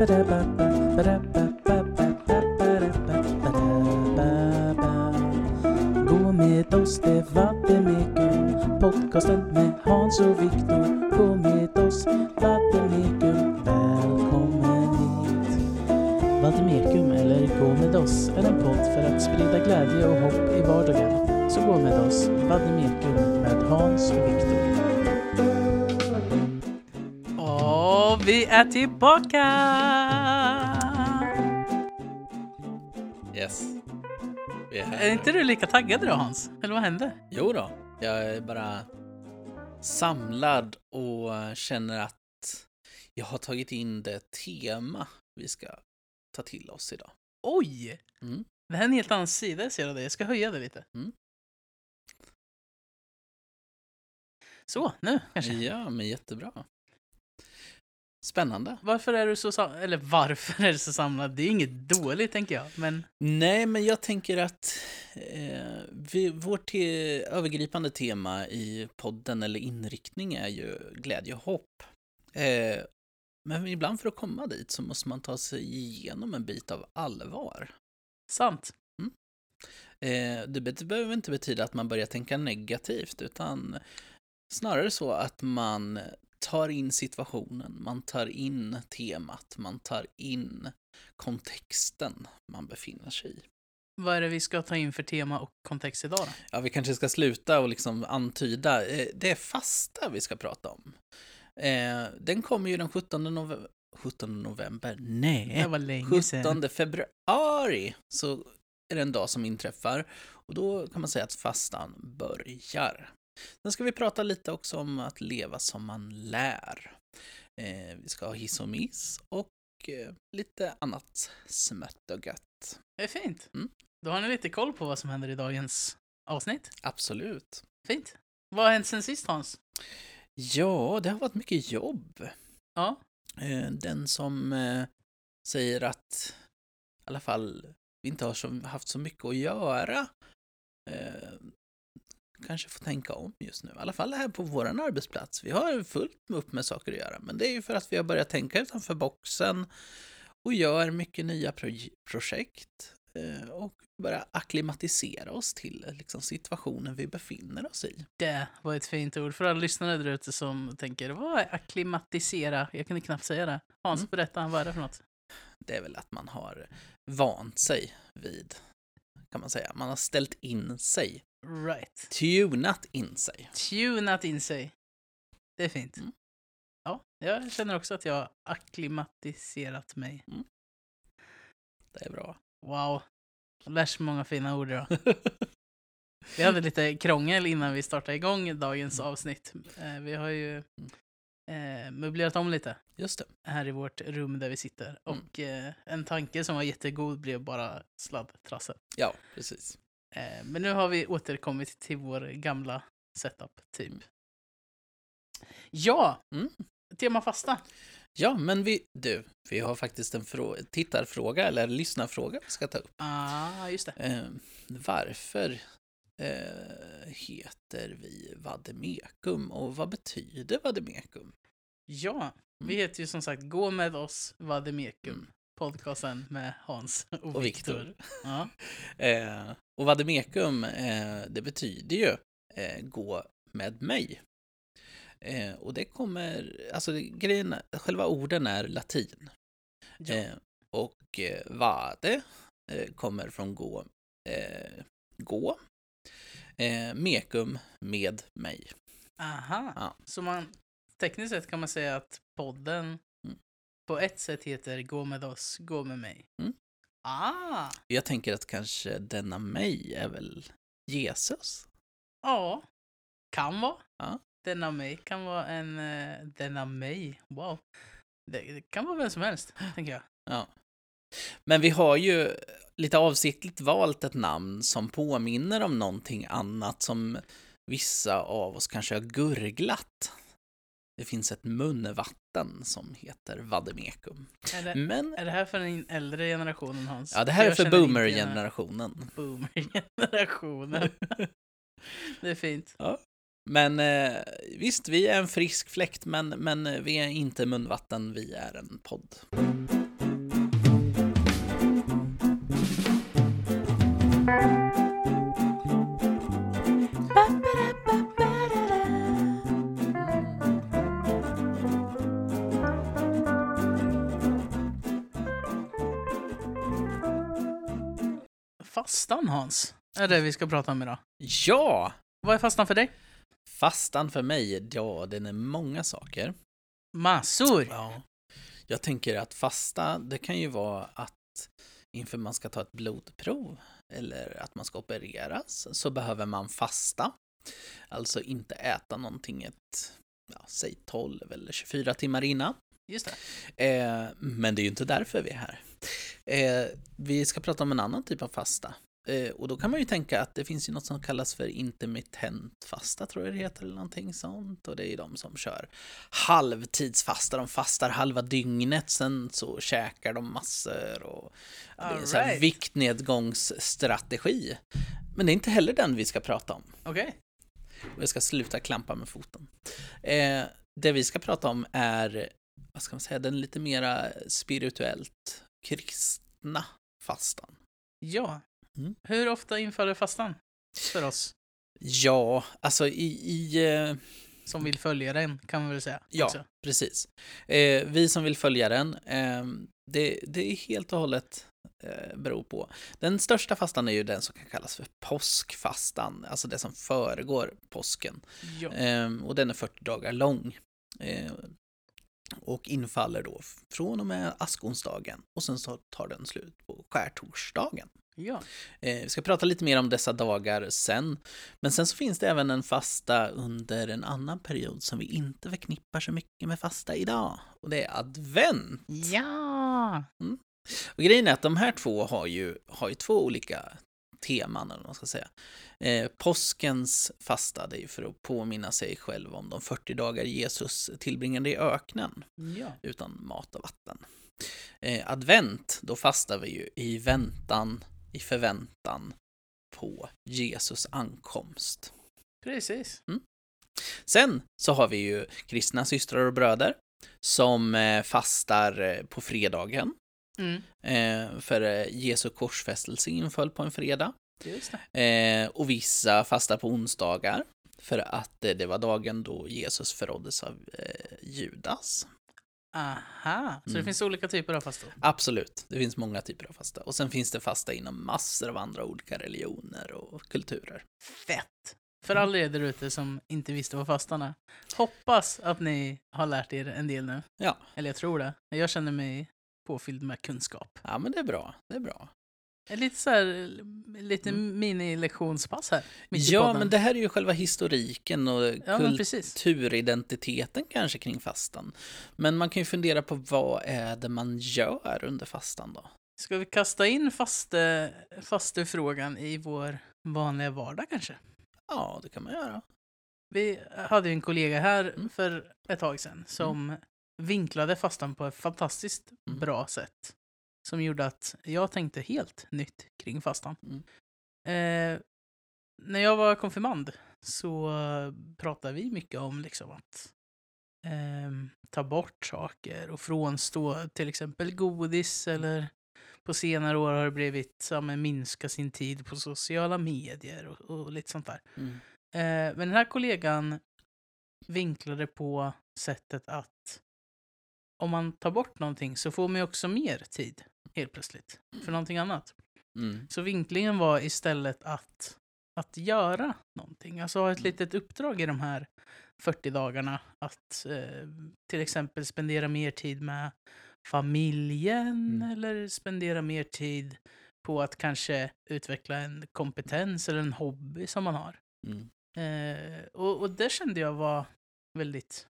Gå med oss, det Vademekum Podcasten med Hans och Viktor Gå med oss, Vademekum Välkommen hit Vademekum eller Gå med oss är en podd för att sprida glädje och hopp i vardagen. Så gå med oss, Vademekum med Hans och Viktor. Vi är tillbaka! Är inte du lika taggad idag Hans? Eller vad hände? Jo då, jag är bara samlad och känner att jag har tagit in det tema vi ska ta till oss idag. Oj! Mm. Det här är en helt annan sida jag ser av dig. Jag ska höja det lite. Mm. Så, nu kanske. Ja, men jättebra. Spännande. Varför är du så Eller varför är du så samlad? Det är inget dåligt tänker jag. Men Nej, men jag tänker att eh, vi, vårt te- övergripande tema i podden eller inriktning är ju glädje och hopp. Eh, men ibland för att komma dit så måste man ta sig igenom en bit av allvar. sant. Eh, det behöver inte betyda att man börjar tänka negativt, utan snarare så att man tar in situationen, man tar in temat, man tar in kontexten man befinner sig i. Vad är det vi ska ta in för tema och kontext idag då? Ja, vi kanske ska sluta och liksom antyda. Eh, det är fasta vi ska prata om. Eh, den kommer ju den 17 november. 17 november? Nej. Det var länge sedan. 17 februari så är det en dag som inträffar och då kan man säga att fastan börjar. Sen ska vi prata lite också om att leva som man lär. Eh, vi ska ha hiss och miss och eh, lite annat smött och gött. Det är fint. Mm. Då har ni lite koll på vad som händer i dagens avsnitt. Absolut. Fint. Vad har hänt sen sist Hans? Ja, det har varit mycket jobb. Ja. Eh, Den som eh, säger att i alla fall vi inte har så, haft så mycket att göra eh, kanske får tänka om just nu. I alla fall här på vår arbetsplats. Vi har fullt upp med saker att göra, men det är ju för att vi har börjat tänka utanför boxen och gör mycket nya proj- projekt eh, och börja akklimatisera oss till liksom, situationen vi befinner oss i. Det var ett fint ord för alla lyssnare där ute som tänker vad är akklimatisera? Jag kunde knappt säga det. Hans, Mm. berätta, vad är det för något? det är väl att man har vant sig vid, kan man säga. Man har ställt in sig, Right. tunat in sig. Tunat in sig. Det är fint. Mm. Ja, jag känner också att jag har akklimatiserat mig. Det är bra. Wow. Jag lär sig många fina ord idag. Vi hade lite krångel innan vi startade igång dagens avsnitt. Eh, Vi har ju eh, möblerat om lite Just det. här i vårt rum där vi sitter. Mm. Och eh, en tanke som var jättegod blev bara sladdtrassel. Ja, precis. Eh, men nu har vi återkommit till vår gamla setup, typ. Ja! Mm. Tema fasta. Ja, men vi, du, vi har faktiskt en frå- tittarfråga eller lyssnarfråga vi ska ta upp. Ah, just det. Eh, varför eh, heter vi Vademekum och vad betyder Vademekum? Ja, vi Mm. heter ju som sagt Gå med oss Vademekum. Mm. Podcasten med Hans och, Och Viktor. Ja. Eh, och Vademekum, eh, det betyder ju eh, gå med mig. Eh, och det kommer, alltså grejen, själva orden är latin. Ja. Eh, och eh, vade kommer från gå, gå. Mekum, med mig. Aha. Ja. Så man, tekniskt sett kan man säga att podden. På ett sätt heter Gå med oss, gå med mig. Mm. Ah! Jag tänker att kanske denna mig är väl Jesus? Ja, kan vara. Ja. Denna mig kan vara en... Uh, denna mig, wow. Det, det kan vara vem som helst, tänker jag. Ja. Men vi har ju lite avsiktligt valt ett namn som påminner om någonting annat som vissa av oss kanske har gurglat. Det finns ett munvatten som heter Vademekum. Är det, Men, är det här för den äldre generationen, Hans? ja det här är för boomer-generationen. Boomer-generationen. det är fint. Men eh, visst, vi är en frisk fläkt, men, men vi är inte munvatten, vi är en podd. Fastan Hans, är det vi ska prata om idag. Ja! Vad är fastan för dig? Fastan för mig, ja, den är många saker. Massor! Ja. Jag tänker att fasta, det kan ju vara att inför man ska ta ett blodprov eller att man ska opereras så behöver man fasta. Alltså inte äta någonting ett, ja, säg 12 eller 24 timmar innan. Just det. Eh, men det är ju inte därför vi är här. Eh, vi ska prata om en annan typ av fasta. Eh, och då kan man ju tänka att det finns ju något som kallas för intermittent fasta, tror jag det heter, eller någonting sånt. Och det är ju de som kör halvtidsfasta, de fastar halva dygnet, sen så käkar de massor och det är en sån Alright. viktnedgångsstrategi. Men det är inte heller den vi ska prata om. Okej. Och jag ska sluta klampa med foten. Eh, det vi ska prata om är, vad ska man säga, den lite mera spirituellt kristna fastan. Ja. Mm. Hur ofta infaller fastan för oss Ja, alltså i, i eh, som vill följa den, kan man väl säga? Ja. också. precis. Eh, vi som vill följa den, eh, det, det är helt och hållet eh, beror på. Den största fastan är ju den som kan kallas för påskfastan, alltså det som föregår påsken. Ja. Ehm, och den är 40 dagar lång. Ehm, och infaller då från och med askonsdagen och sen så tar den slut på skärtorsdagen. Ja. Eh, vi ska prata lite mer om dessa dagar sen. Men sen så finns det även en fasta under en annan period som vi inte förknippar så mycket med fasta idag. Och det är advent. Ja! Och grejen är att de här två har ju, har ju två olika teman, eller vad man ska säga. Eh, påskens fasta, det är ju för att påminna sig själv om de 40 dagar Jesus tillbringade i öknen Ja. utan mat och vatten. Eh, advent, då fastar vi ju i väntan, i förväntan på Jesus ankomst. Precis. Sen så har vi ju kristna systrar och bröder som eh, fastar eh, på fredagen. Mm. Eh, för Jesu korsfästelse inföll på en fredag. Och vissa fastar på onsdagar. För att det var dagen då Jesus förråddes av Judas. Aha, så det Mm. finns olika typer av fastor? Absolut, det finns många typer av fasta. Och sen finns det fasta inom massor av andra olika religioner och kulturer. Fett! För alla er där ute som inte visste vad fastan är. Hoppas att ni har lärt er en del nu. Ja. Eller jag tror det. Jag känner mig påfylld med kunskap. Ja, men det är bra. Det är bra. Lite så här, lite Mm. mini-lektionspass här. Ja, men det här är ju själva historiken och Ja, kulturidentiteten kanske kring fastan. Men man kan ju fundera på vad är det man gör under fastan då? Ska vi kasta in faste, fastefrågan i vår vanliga vardag kanske? Ja, det kan man göra. Vi hade en kollega här Mm. för ett tag sedan som vinklade fastan på ett fantastiskt Mm. bra sätt. Som gjorde att jag tänkte helt nytt kring fastan. Mm. Eh, när jag var konfirmand så pratade vi mycket om liksom att ehm, ta bort saker och frånstå till exempel godis eller på senare år har det blivit ja, men minska sin tid på sociala medier och, och lite sånt där. Mm. Eh, men den här kollegan vinklade på sättet att om man tar bort någonting så får man ju också mer tid helt plötsligt för någonting annat. Mm. Så vinklingen var istället att, att göra någonting. Alltså ha ett Mm. litet uppdrag i de här 40 dagarna. Att eh, till exempel spendera mer tid med familjen Mm. eller spendera mer tid på att kanske utveckla en kompetens eller en hobby som man har. Mm. Eh, och, och det kände jag var väldigt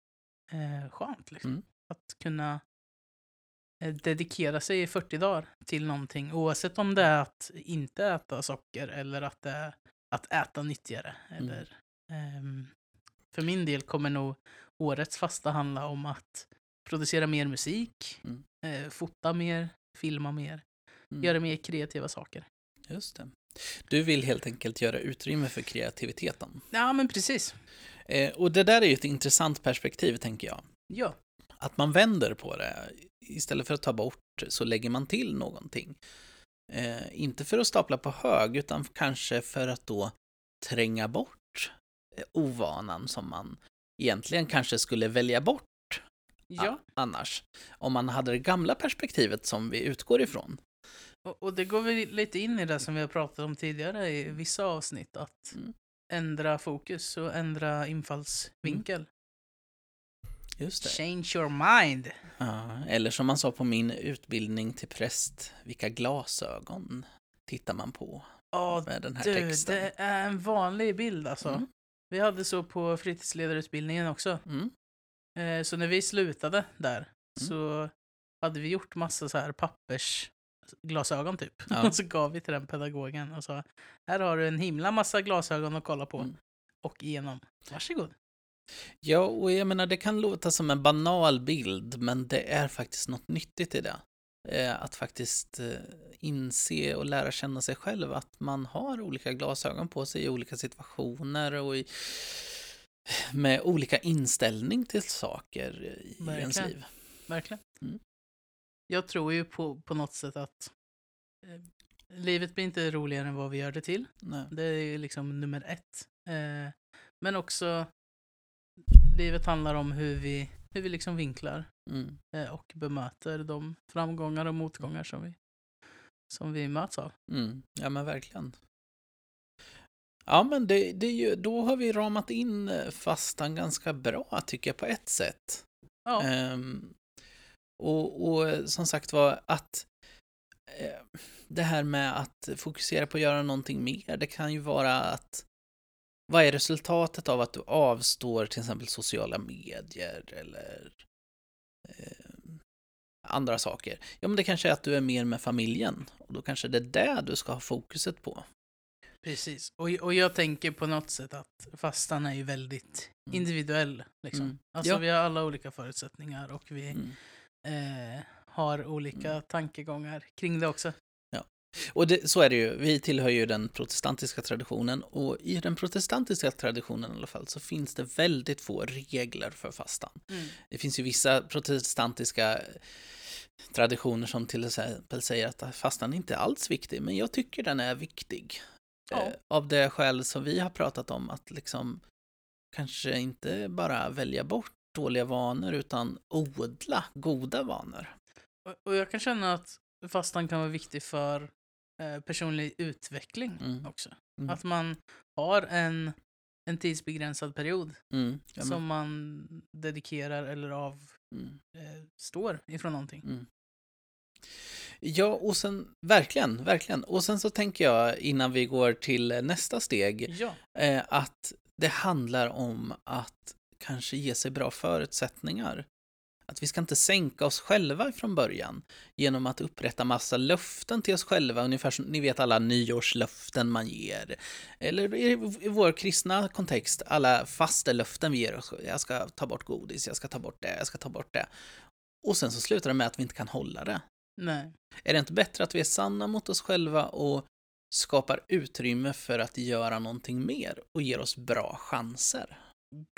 eh, skönt. Liksom. Mm. Att kunna dedikera sig i 40 dagar till någonting. Oavsett om det är att inte äta socker eller att det är att äta nyttigare. Mm. Eller, ehm, för min del kommer nog årets fasta handla om att producera mer musik, Mm. eh, fota mer, filma mer, Mm. göra mer kreativa saker. Just det. Du vill helt enkelt göra utrymme för kreativiteten. Ja, men precis. Eh, och det där är ju ett intressant perspektiv, tänker jag. Ja. Att man vänder på det. Istället för att ta bort så lägger man till någonting. Eh, inte för att stapla på hög, utan kanske för att då tränga bort eh, ovanan som man egentligen kanske skulle välja bort Ja. annars. Om man hade det gamla perspektivet som vi utgår ifrån. Och, och det går väl lite in i det som vi har pratat om tidigare i vissa avsnitt. Att Mm. ändra fokus och ändra infallsvinkel. Just det. Change your mind. Ja, eller som man sa på min utbildning till präst, vilka glasögon tittar man på Ja, med den här du, texten? det är en vanlig bild alltså. Mm. Vi hade så på fritidsledarutbildningen också. Mm. Eh, så när vi slutade där Mm. så hade vi gjort massa så här pappersglasögon typ. Ja. och så gav vi till den pedagogen och sa här har du en himla massa glasögon att kolla på. Mm. Och igenom. Varsågod. Ja, och jag menar det kan låta som en banal bild, men det är faktiskt något nyttigt i det. Eh, Att faktiskt eh, inse och lära känna sig själv att man har olika glasögon på sig i olika situationer och i, med olika inställning till saker i ens Verkligen. liv. Verkligen. Mm. Jag tror ju på, på något sätt att eh, livet blir inte roligare än vad vi gör det till. Nej. Det är liksom nummer ett. Eh, men också livet handlar om hur vi, hur vi liksom vinklar Mm. eh, och bemöter de framgångar och motgångar som vi, som vi möts av. Mm. Ja, men verkligen. Ja, men det, det är ju, då har vi ramat in eh, fastan ganska bra, tycker jag, på ett sätt. Ja, Ehm, och, och som sagt var att eh, det här med att fokusera på att göra någonting mer, det kan ju vara att vad är resultatet av att du avstår till exempel sociala medier eller eh, andra saker? Ja, men det kanske är att du är mer med familjen och då kanske det är det du ska ha fokuset på. precis. Och, och jag tänker på något sätt att fastan är ju väldigt Mm. individuell. Liksom. Mm. Alltså Ja. vi har alla olika förutsättningar och vi Mm. eh, har olika tankegångar kring det också. Och det, så är det ju, vi tillhör ju den protestantiska traditionen och i den protestantiska traditionen i alla fall så finns det väldigt få regler för fastan. Det finns ju vissa protestantiska traditioner som till exempel säger att fastan inte är alls viktig, men jag tycker den är viktig. Ja. Eh, Av det skäl som vi har pratat om, att liksom kanske inte bara välja bort dåliga vanor utan odla goda vanor. Och jag kan känna att fastan kan vara viktig för eh, personlig utveckling Mm. också. Mm. Att man har en, en tidsbegränsad period Mm. Ja, som man dedikerar eller avstår mm. eh, ifrån någonting. Mm. Ja, och sen verkligen, verkligen. Och sen så tänker jag innan vi går till nästa steg Ja, eh, att det handlar om att kanske ge sig bra förutsättningar. Att vi ska inte sänka oss själva från början genom att upprätta massa löften till oss själva, ungefär som ni vet alla nyårslöften man ger. Eller i, vår kristna kontext, alla fastelöften vi ger oss. Jag ska ta bort godis, jag ska ta bort det, jag ska ta bort det. Och sen så slutar det med att vi inte kan hålla det. nej. Är det inte bättre att vi är sanna mot oss själva och skapar utrymme för att göra någonting mer och ger oss bra chanser?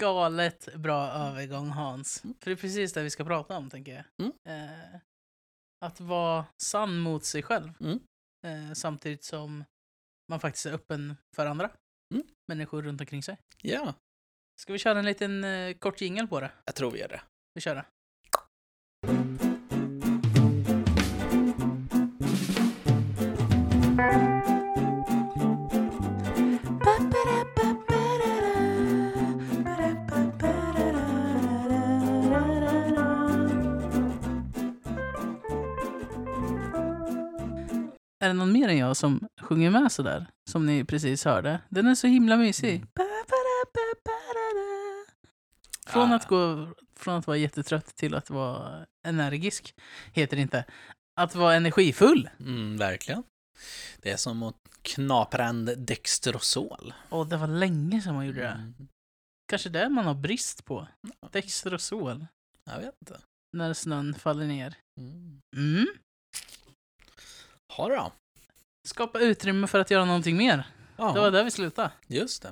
Galet bra övergång Hans. Mm. För det är precis det vi ska prata om tänker jag. Mm. Eh, att vara sann mot sig själv. Mm. Eh, samtidigt som man faktiskt är öppen för andra. Mm. Människor runt omkring sig. Ja, Ska vi köra en liten eh, kort jingel på det? jag tror vi gör det. Vi kör det. Det någon mer än jag som sjunger med sådär? Som ni precis hörde. Den är så himla mysig. Mm. Från Ah. att gå från att vara jättetrött till att vara energisk, heter det inte. Att vara energifull. Mm, verkligen. Det är som att knapra en Dextrosol. Och det var länge sedan man gjorde det. Mm, Kanske det man har brist på. Dextrosol. jag vet inte. När snön faller ner. Mm. Mm. Ha det då. Skapa utrymme för att göra någonting mer. Ja, Det var där vi slutade. just det.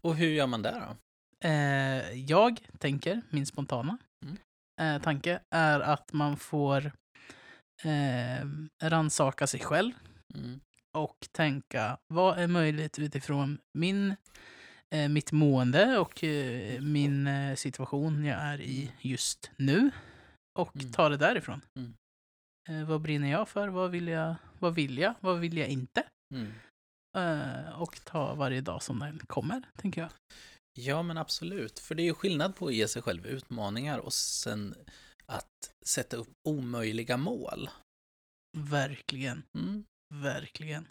Och hur gör man det då? Eh, jag tänker, min spontana Mm. eh, tanke är att man får eh, ransaka sig själv Mm. och tänka vad är möjligt utifrån min, eh, mitt mående och eh, min eh, situation jag är i just nu och Mm. ta det därifrån. Mm. Eh, vad brinner jag för? Vad vill jag? Vad vill jag? Vad vill jag inte? Mm. Eh, och ta varje dag som den kommer, tänker jag. Ja, men absolut. För det är ju skillnad på att ge sig själv utmaningar och sen att sätta upp omöjliga mål. Verkligen, Mm. verkligen.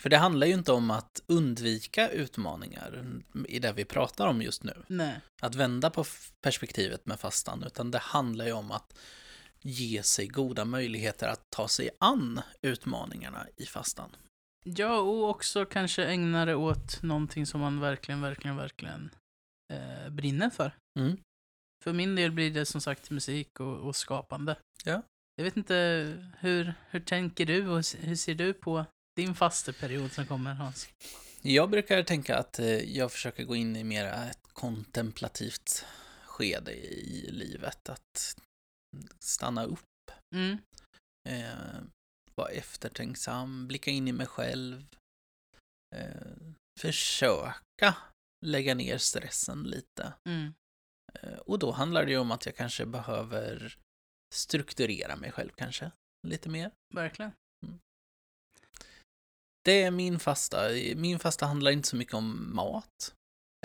För det handlar ju inte om att undvika utmaningar i det vi pratar om just nu. Nej, Att vända på perspektivet med fastan, utan det handlar ju om att ge sig goda möjligheter att ta sig an utmaningarna i fastan. ja, och också kanske ägna det åt någonting som man verkligen, verkligen, verkligen eh, brinner för. Mm. För min del blir det som sagt musik och, och skapande. Ja. Jag vet inte, hur, hur tänker du och hur ser du på din fasteperiod som kommer Hans? Jag brukar tänka att eh, jag försöker gå in i mer ett kontemplativt skede i livet. Att stanna upp, Mm. eh, vara eftertänksam, blicka in i mig själv. Eh, försöka lägga ner stressen lite. Mm. Eh, och då handlar det ju om att jag kanske behöver strukturera mig själv kanske lite mer. Verkligen. Det är min fasta. Min fasta handlar inte så mycket om mat.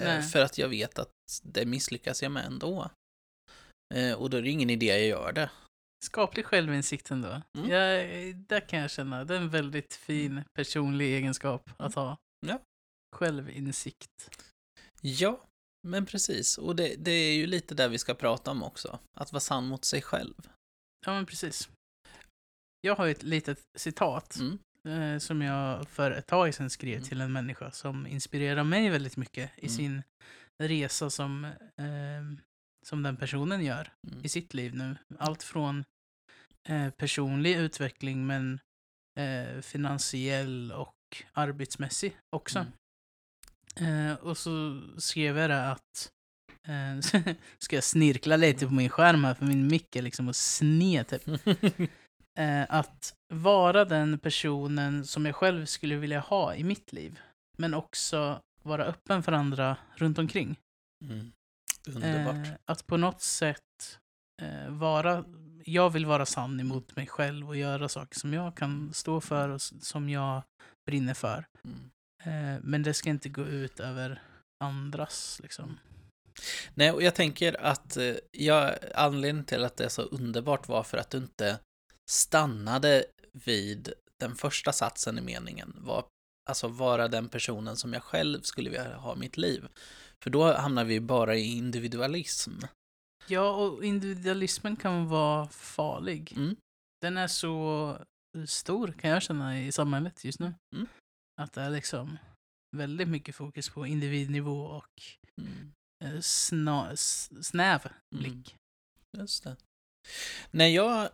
Eh. För att jag vet att det misslyckas jag med ändå. Eh, Och då är det ingen idé jag gör det. Skaplig självinsikt ändå. Mm. Jag, där kan jag känna, det är en väldigt fin personlig egenskap att ha. Ja. Självinsikt. Ja, men precis. Och det, det är ju lite där vi ska prata om också. Att vara sann mot sig själv. Ja, men precis. Jag har ett litet citat Mm. eh, som jag för ett tag sedan skrev Mm. till en människa som inspirerar mig väldigt mycket i Mm. sin resa som, eh, som den personen gör Mm. i sitt liv nu. Allt från eh, personlig utveckling men eh, finansiell och arbetsmässig också. Mm. Eh, och så skrev jag det att eh, ska jag snirkla lite på min skärm här för min mick är liksom och sned typ. Eh, att vara den personen som jag själv skulle vilja ha i mitt liv. Men också vara öppen för andra runt omkring. Mm. Underbart. Eh, att på något sätt eh, vara, jag vill vara sann emot mig själv och göra saker som jag kan stå för och som jag brinner för. Mm. Eh, men det ska inte gå ut över andras liksom. Nej, och jag tänker att eh, jag, anledningen till att det är så underbart var för att du inte stannade vid den första satsen i meningen. Var, alltså vara den personen som jag själv skulle vilja ha i mitt liv. För då hamnar vi bara i individualism. Ja, och individualismen kan vara farlig. Mm. Den är så stor kan jag känna i samhället just nu. Mm. Att det är liksom väldigt mycket fokus på individnivå och Mm. eh, sna, snäv Mm. blick. Just det. När jag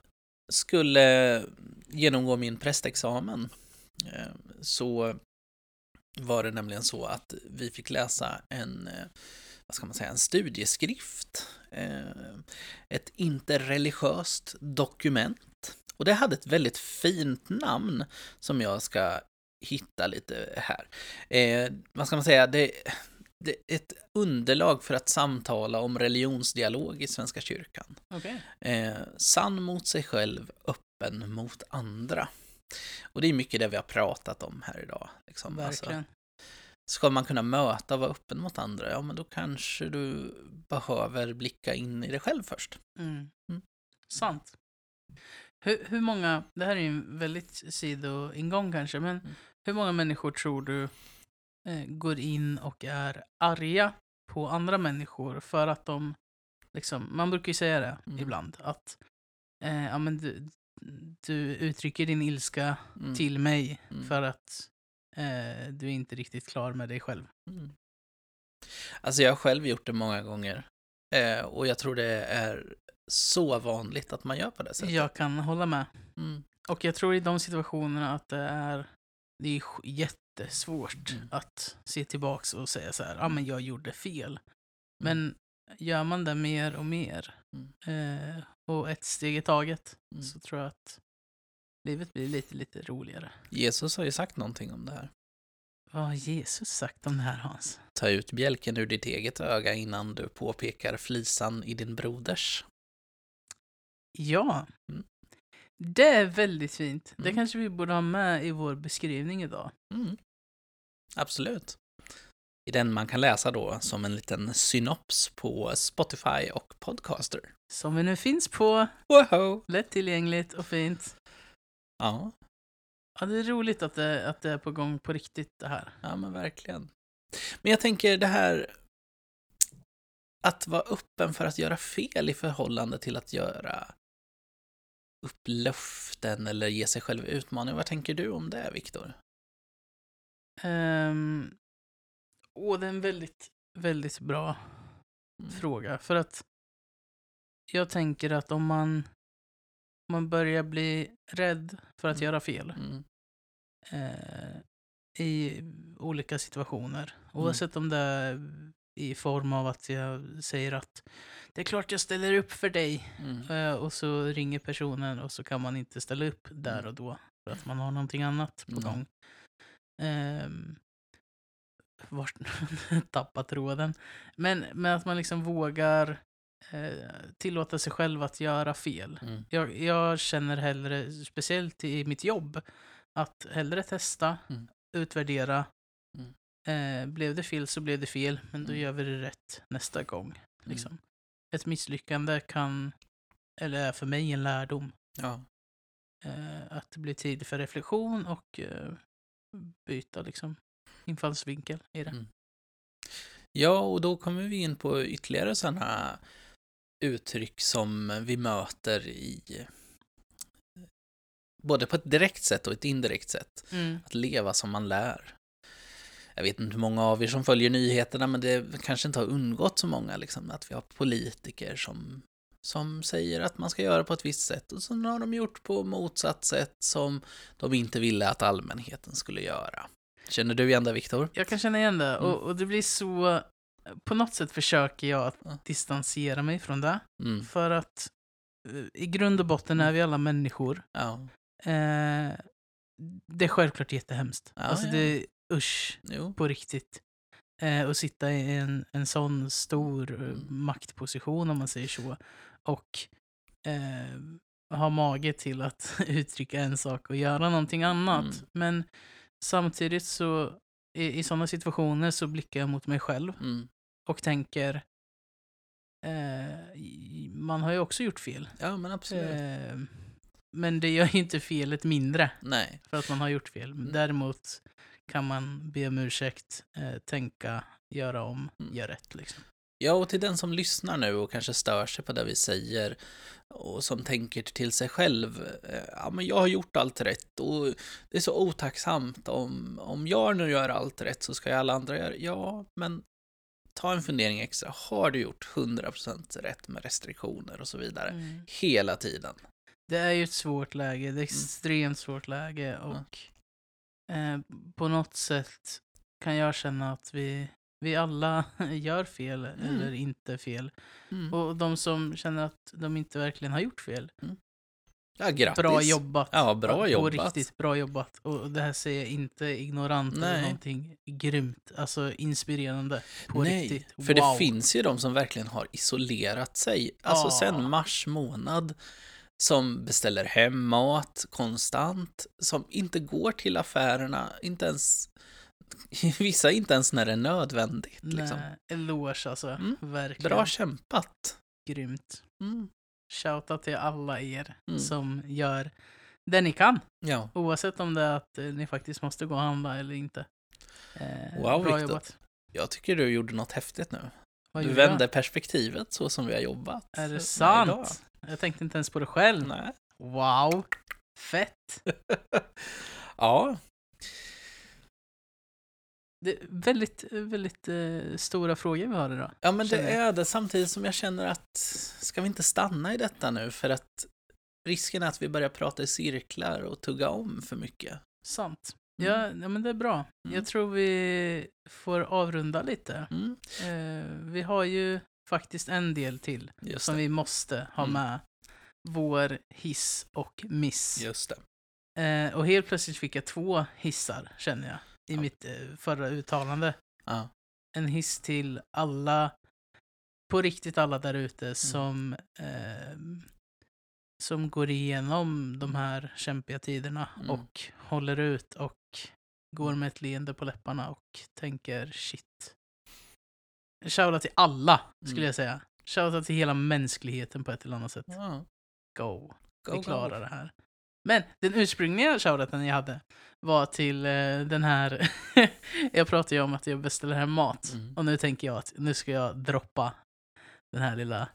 skulle genomgå min prästexamen eh, så var det nämligen så att vi fick läsa en, eh, vad ska man säga, en studieskrift. eh, Ett interreligiöst dokument. Och det hade ett väldigt fint namn som jag ska hitta lite här. Eh, vad ska man säga, det, det ett underlag för att samtala om religionsdialog i Svenska kyrkan. Eh, sann mot sig själv, öppen mot andra. Och det är mycket det vi har pratat om här idag. Liksom. Alltså, Verkligen. ska man kunna möta och vara öppen mot andra, ja men då kanske du behöver blicka in i dig själv först. Mm. Mm. Sant. Hur, hur många, det här är ju en väldigt sidoingång kanske, men Mm. hur många människor tror du eh, går in och är arga på andra människor för att de, liksom, man brukar ju säga det Mm. ibland, att eh, ja, men du, du uttrycker din ilska Mm. till mig Mm. för att eh, du är inte riktigt klar med dig själv. Mm. Alltså jag har själv gjort det många gånger. Eh, och jag tror det är så vanligt att man gör på det sättet. Jag kan hålla med. Mm. Och jag tror i de situationerna att det är, det är jättesvårt Mm. att se tillbaks och säga så här, ja ah, men jag gjorde fel. Men gör man det mer och mer eh, och ett steg i taget Mm. så tror jag att livet blir lite, lite roligare. Jesus har ju sagt någonting om det här. Vad har Jesus sagt om det här Hans? Ta ut bjälken ur ditt eget öga innan du påpekar flisan i din broders. Ja, Mm. Det är väldigt fint. Det Mm. kanske vi borde ha med i vår beskrivning idag. Mm. Absolut. I den man kan läsa då som en liten synops på Spotify och Podcaster. Som vi nu finns på, Wow! lättillgängligt och fint. Ja, Ja, det är roligt att det, att det är på gång på riktigt det här. ja men verkligen. Men jag tänker det här att vara öppen för att göra fel i förhållande till att göra upp löften eller ge sig själv utmaningar. Vad tänker du om det, Viktor? Um, åh, det är en väldigt, väldigt bra Mm. fråga. För att jag tänker att om man, om man börjar bli rädd för att Mm. göra fel Mm. eh, i olika situationer, oavsett om det är i form av att jag säger att det är klart jag ställer upp för dig Mm. eh, och så ringer personen och så kan man inte ställa upp där Mm. och då för att man har någonting annat på Mm. gång. Um, vart tappat tråden. Men, men att man liksom vågar eh, tillåta sig själv att göra fel. Mm. Jag, jag känner hellre, speciellt i mitt jobb, att hellre testa, Mm. utvärdera. Mm. Eh, blev det fel så blev det fel, men då Mm. gör vi det rätt nästa gång. Liksom. Ett misslyckande kan, eller är för mig en lärdom. Ja. Eh, att det blir tid för reflektion och eh, byta liksom infallsvinkel i det. Mm. Ja, och då kommer vi in på ytterligare sådana uttryck som vi möter i både på ett direkt sätt och ett indirekt sätt. Mm. Att leva som man lär. Jag vet inte hur många av er som följer nyheterna, men det kanske inte har undgått så många, liksom, att vi har politiker som, som säger att man ska göra på ett visst sätt och så har de gjort på motsatt sätt som de inte ville att allmänheten skulle göra. Känner du igen det, Viktor? Jag kan känna igen det Mm. och, och det blir så... På något sätt försöker jag att distansera mig från det. Mm. För att eh, i grund och botten är vi alla människor. Ja, Eh, det är självklart jättehemskt. Ja, alltså ja. det är usch jo. på riktigt. Eh, och sitta i en, en sån stor eh, Mm. maktposition om man säger så. Och eh, ha mage till att uttrycka en sak och göra någonting annat. Mm. Men samtidigt så i, i sådana situationer så blickar jag mot mig själv Mm. och tänker eh, man har ju också gjort fel. Ja, men absolut. Eh, men det gör inte felet mindre Nej. för att man har gjort fel. Mm. Däremot kan man be om ursäkt, eh, tänka, göra om, Mm. göra rätt. Liksom. Ja, och till den som lyssnar nu och kanske stör sig på det vi säger och som tänker till sig själv, eh, ja men jag har gjort allt rätt och det är så otacksamt om, om jag nu gör allt rätt så ska ju alla andra göra Ja, men ta en fundering extra. Har du gjort 100% rätt med restriktioner och så vidare? Hela tiden. Det är ju ett svårt läge, Mm. det är extremt svårt läge och eh, på något sätt kan jag känna att vi, vi alla gör fel Mm. eller inte fel. Mm. Och de som känner att de inte verkligen har gjort fel, Ja, grattis. bra jobbat. Ja, bra jobbat. riktigt bra jobbat. Och det här säger jag inte ignorant eller Nej. någonting grymt, alltså inspirerande. På Nej, riktigt. för wow. det finns ju de som verkligen har isolerat sig. Alltså Ja. sen mars månad. Som beställer hem mat konstant. Som inte går till affärerna, inte ens... Vissa inte ens när det är nödvändigt. Liksom. Nej, eloge alltså. Mm. Verkligen. Bra kämpat. Grymt. Mm. Shoutout till alla er Mm. som gör det ni kan. Ja, Oavsett om det är att eh, ni faktiskt måste gå och handla eller inte. Eh, Wow, bra jobbat. jag tycker du gjorde något häftigt nu. Vad du jag? vände perspektivet så som vi har jobbat. Är det sant? Jag tänkte inte ens på det själv. Nej. Wow. Fett. ja, Det är väldigt, väldigt eh, stora frågor vi har idag. Ja, men det är det samtidigt som jag känner att ska vi inte stanna i detta nu för att risken är att vi börjar prata i cirklar och tugga om för mycket. Sant. Mm. Ja, ja, men det är bra. Mm. Jag tror vi får avrunda lite. Mm, Eh, vi har ju faktiskt en del till just som det. vi måste ha Mm. med. Vår hiss och miss. Just det. Eh, och helt plötsligt fick jag två hissar, känner jag, i mitt eh, förra uttalande. Ja. En hiss till alla, på riktigt alla där Mm. ute som, eh, som går igenom de här kämpiga tiderna Mm. och håller ut och går med ett leende på läpparna och tänker shit. Shoutout till alla, skulle Mm. jag säga. Shoutout till hela mänskligheten på ett eller annat sätt. Ja. Go. Go, Vi klarar go. det här. Men den ursprungliga shoutouten jag hade var till eh, den här... jag pratade ju om att jag beställer hem mat. Mm. Och nu tänker jag att nu ska jag droppa den här lilla...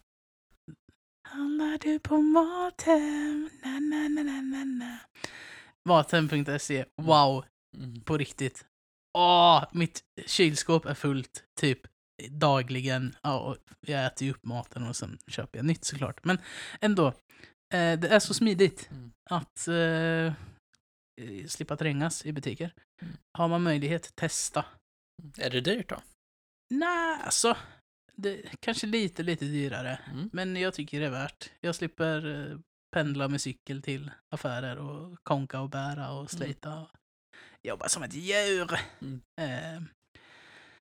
Handlar du på Mathem? Na, na, na, na, na, na. Mathem.se. Wow, Mm. på riktigt. Åh, mitt kylskåp är fullt typ dagligen. Ja, och jag äter ju upp maten och sen köper jag nytt såklart. Men ändå, eh, det är så smidigt Mm. att eh, slippa trängas i butiker. Mm. Har man möjlighet, testa. Är det dyrt då? Nej, alltså. Det, kanske lite, lite dyrare. Mm. Men jag tycker det är värt. Jag slipper eh, pendla med cykel till affärer och konka och bära och slita. och Jobba som ett djur. Mm. Eh,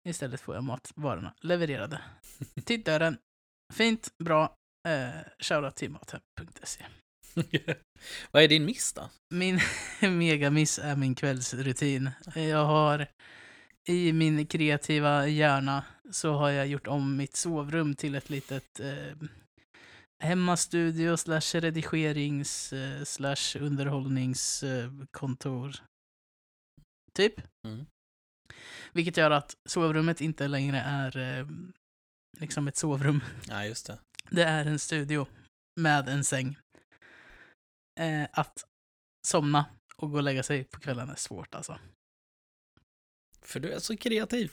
istället får jag matvarorna levererade till dörren. Fint, bra. Eh, Shoutout till mathem.se. Vad är din miss då? Min megamiss är min kvällsrutin. Jag har i min kreativa hjärna så har jag gjort om mitt sovrum till ett litet eh, hemmastudio slash redigerings eh, slash underhållningskontor. Typ. Mm. Vilket gör att sovrummet inte längre är eh, liksom ett sovrum. Ja, just det. Det är en studio med en säng. Eh, att somna och gå och lägga sig på kvällen är svårt alltså. För du är så kreativ.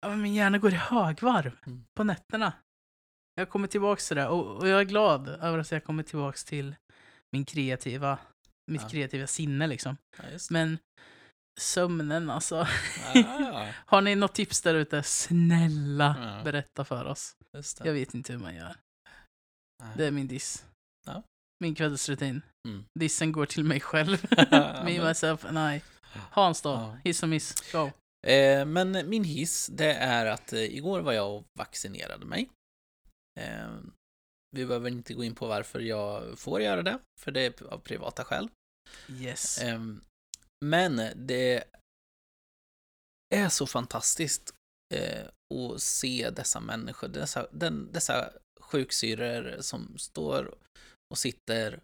Ja, men min hjärna går i högvarv Mm. på nätterna. Jag kommer tillbaks till det och, och jag är glad över att jag kommer tillbaks till min kreativa, mitt Ja. kreativa sinne liksom. Ja. Men sömnen alltså. Ah, Har ni något tips där ute? Snälla Ja. berätta för oss. Jag vet inte hur man gör. Det är min diss. Ja. Min kvällsrutin. Mm. Dissen går till mig själv. Me, myself and I. Hans då? Ja. Hiss och miss. Go. Eh, men min hiss, det är att eh, igår var jag och vaccinerade mig. Eh, vi behöver inte gå in på varför jag får göra det, för det är av privata skäl. Yes. Eh, men det är så fantastiskt eh, att se dessa människor, dessa, den, dessa sjuksyrror som står och sitter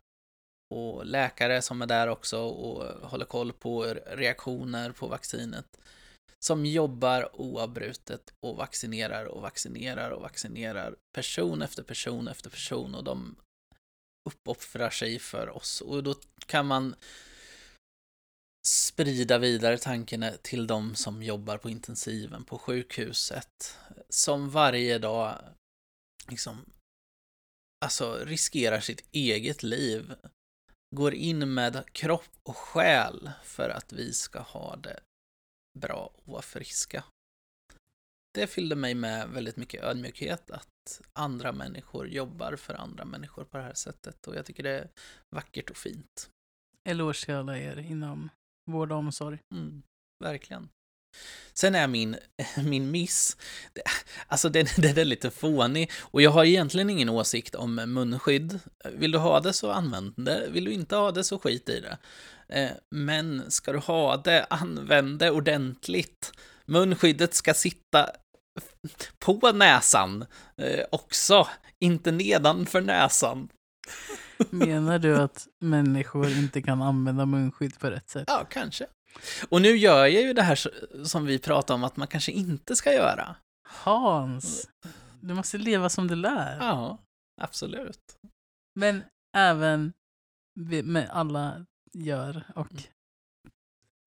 och läkare som är där också och håller koll på reaktioner på vaccinet. Som jobbar oavbrutet och vaccinerar och vaccinerar och vaccinerar person efter person efter person och de uppoffrar sig för oss. Och då kan man sprida vidare tanken till de som jobbar på intensiven på sjukhuset. Som varje dag liksom alltså riskerar sitt eget liv. Går in med kropp och själ för att vi ska ha det bra och vara friska. Det fyllde mig med väldigt mycket ödmjukhet att andra människor jobbar för andra människor på det här sättet och jag tycker det är vackert och fint. Eloge till alla er inom vård och omsorg. Mm, verkligen. Sen är min, min miss, det- alltså den, den är lite fånig och jag har egentligen ingen åsikt om munskydd. Vill du ha det så använd det, vill du inte ha det så skit i det. Eh, Men ska du ha det, använd det ordentligt. Munskyddet ska sitta på näsan eh, också, inte nedanför näsan. Menar du att människor inte kan använda munskydd på rätt sätt? Ja, kanske. Och nu gör jag ju det här som vi pratade om att man kanske inte ska göra. Hans, du måste leva som du lär. Ja, absolut. Men även med alla gör och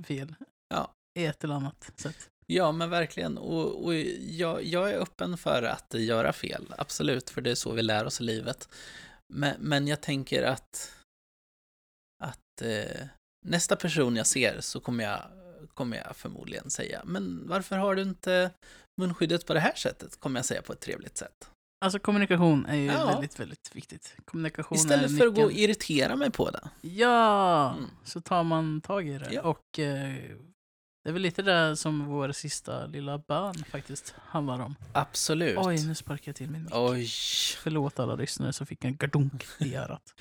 fel. Ja. I ett eller annat sätt. Ja, men verkligen. Och, och jag, jag är öppen för att göra fel, absolut, för det är så vi lär oss i livet. Men, men jag tänker att, att eh, nästa person jag ser så kommer jag, kommer jag förmodligen säga, men varför har du inte munskyddet på det här sättet? Kommer jag säga på ett trevligt sätt. Alltså kommunikation är ju Ja. väldigt, väldigt viktigt. Kommunikation Istället för att gå och irritera mig på det. Ja, Mm. så tar man tag i det. Ja. Och eh, Det är väl lite det som vår sista lilla bön faktiskt handlar om. Absolut. Oj, nu sparkar jag till min mick. Oj. Förlåt alla lyssnare som fick en gardunk i örat.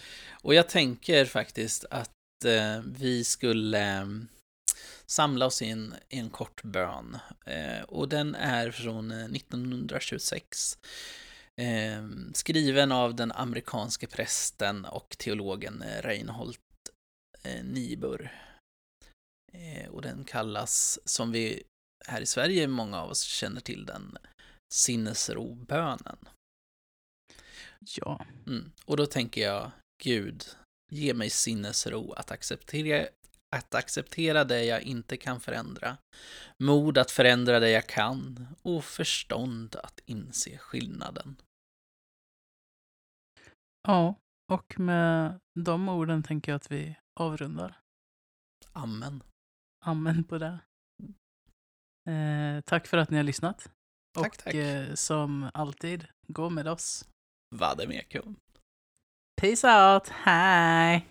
Och jag tänker faktiskt att vi skulle eh, samla oss i en, i en kort bön. Eh, och den är från eh, 1926. Eh, skriven av den amerikanske prästen och teologen eh, Reinhold eh, Niebuhr. Eh, och den kallas, som vi här i Sverige, många av oss känner till den, sinnesrobönen. Ja, Mm. Och då tänker jag, Gud, ge mig sinnesro att acceptera, att acceptera det jag inte kan förändra, mod att förändra det jag kan och förstånd att inse skillnaden. ja, och med de orden tänker jag att vi avrundar. Amen. Amen på det. Eh, tack för att ni har lyssnat. Tack, och tack. Eh, som alltid, gå med oss. Vademekum. Peace out. Hej!